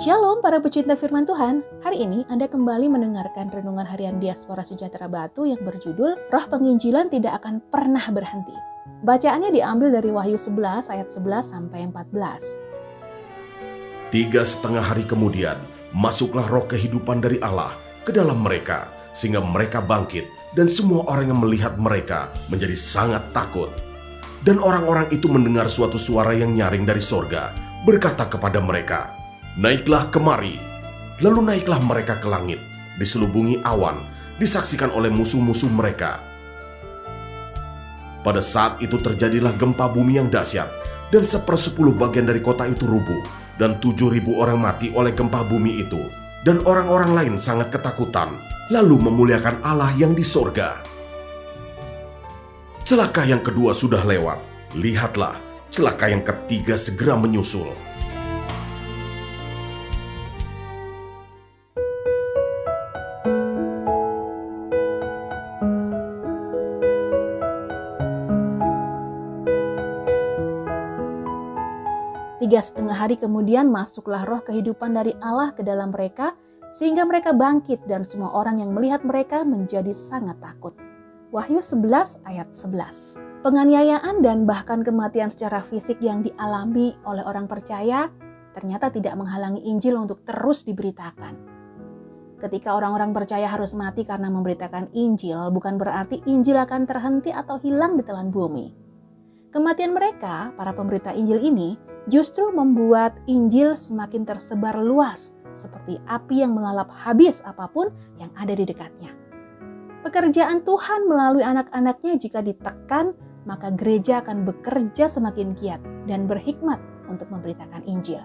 Shalom para pecinta firman Tuhan, hari ini Anda kembali mendengarkan Renungan Harian Diaspora Sejahtera Batu yang berjudul Roh Penginjilan Tidak Akan Pernah Berhenti. Bacaannya diambil dari Wahyu 11 ayat 11 sampai 14. Tiga setengah hari kemudian, masuklah roh kehidupan dari Allah ke dalam mereka, sehingga mereka bangkit, dan semua orang yang melihat mereka menjadi sangat takut. Dan orang-orang itu mendengar suatu suara yang nyaring dari sorga, berkata kepada mereka, Naiklah kemari. Lalu naiklah mereka ke langit, diselubungi awan, disaksikan oleh musuh-musuh mereka. Pada saat itu terjadilah gempa bumi yang dahsyat, dan sepersepuluh bagian dari kota itu rubuh, dan tujuh ribu orang mati oleh gempa bumi itu. Dan orang-orang lain sangat ketakutan, lalu memuliakan Allah yang di sorga. Celaka yang kedua sudah lewat. Lihatlah, celaka yang ketiga segera menyusul. Tiga setengah hari kemudian masuklah roh kehidupan dari Allah ke dalam mereka, sehingga mereka bangkit dan semua orang yang melihat mereka menjadi sangat takut. Wahyu 11 ayat 11 Penganiayaan dan bahkan kematian secara fisik yang dialami oleh orang percaya ternyata tidak menghalangi Injil untuk terus diberitakan. Ketika orang-orang percaya harus mati karena memberitakan Injil, bukan berarti Injil akan terhenti atau hilang di telan bumi. Kematian mereka, para pemberita Injil ini, justru membuat Injil semakin tersebar luas, seperti api yang melalap habis apa pun yang ada di dekatnya. Pekerjaan Tuhan melalui anak-anaknya jika ditekan, maka gereja akan bekerja semakin giat dan berhikmat untuk memberitakan Injil.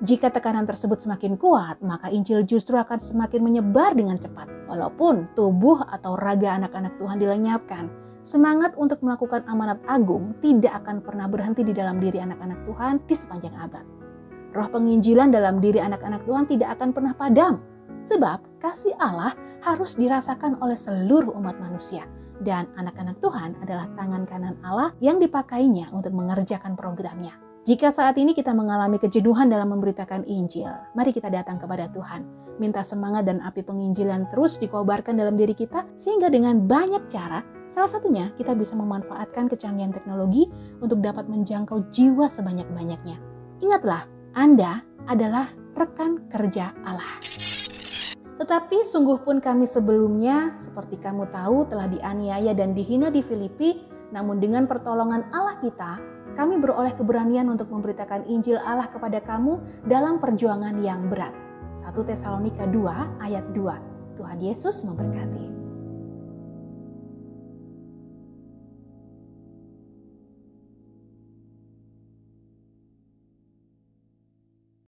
Jika tekanan tersebut semakin kuat, maka Injil justru akan semakin menyebar dengan cepat. Walaupun tubuh atau raga anak-anak Tuhan dilenyapkan, semangat untuk melakukan amanat agung tidak akan pernah berhenti di dalam diri anak-anak Tuhan di sepanjang abad. Roh penginjilan dalam diri anak-anak Tuhan tidak akan pernah padam, sebab kasih Allah harus dirasakan oleh seluruh umat manusia. Dan anak-anak Tuhan adalah tangan kanan Allah yang dipakainya untuk mengerjakan programnya. Jika saat ini kita mengalami kejenuhan dalam memberitakan Injil, mari kita datang kepada Tuhan. Minta semangat dan api penginjilan terus dikobarkan dalam diri kita, sehingga dengan banyak cara, salah satunya kita bisa memanfaatkan kecanggihan teknologi untuk dapat menjangkau jiwa sebanyak-banyaknya. Ingatlah, Anda adalah rekan kerja Allah. Tetapi sungguh pun kami sebelumnya, seperti kamu tahu, telah dianiaya dan dihina di Filipi, namun dengan pertolongan Allah kita, kami beroleh keberanian untuk memberitakan Injil Allah kepada kamu dalam perjuangan yang berat. 1 Tesalonika 2 ayat 2. Tuhan Yesus memberkati.